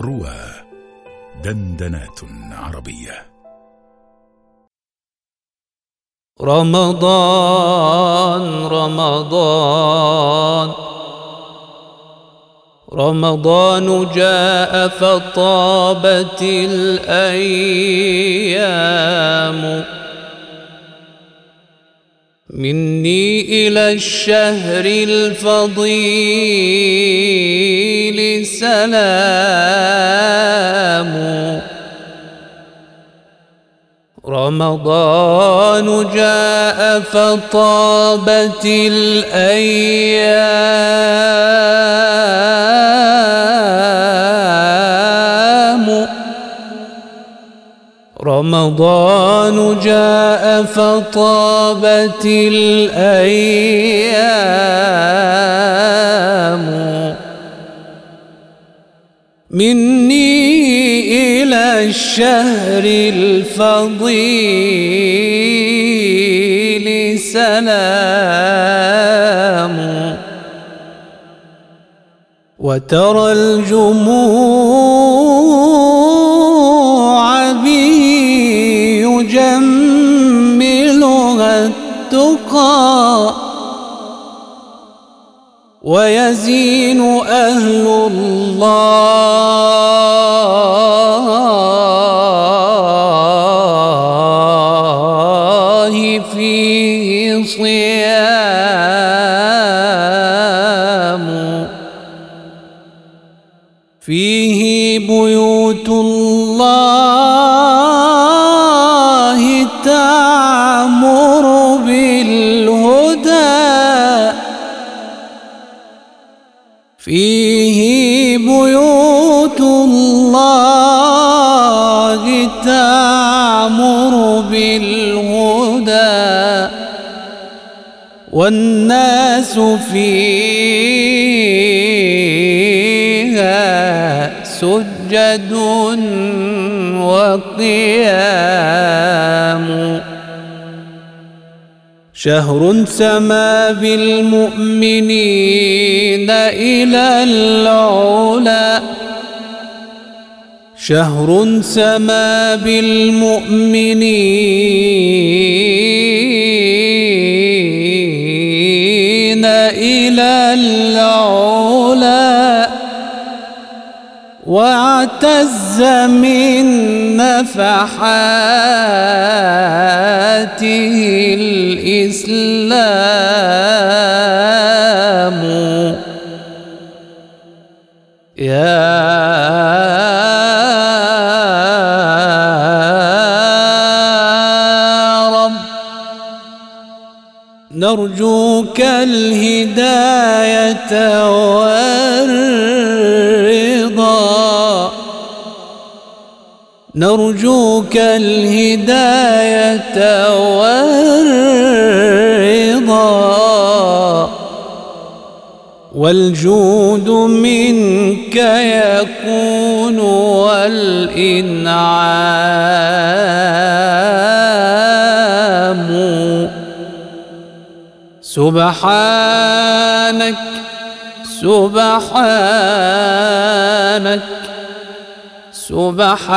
روى دندنات عربية. رمضان رمضان. رمضان جاء فطابت الأيام. مني إلى الشهر الفضيل سلام رمضان جاء فطابت الأيام. رمضان جاء فطابت الأيام. مني إلى الشهر الفضيل سلام. وترى الجموع التقى ويزين أهل الله فيه صيام. فيه بيوت الله فيه بيوت الله تعمر بالهدى والناس فيها سجد وقيام. شهر سما بالمؤمنين إلى العلا. شهر سما بالمؤمنين إلى العلا. واعتز من نفحاته الإسلام. يا رب نرجوك الهداية والرضا. نرجوك الهداية والرضا والجود منك يكون والإنعام. سبحانك سبحانك. سبحانك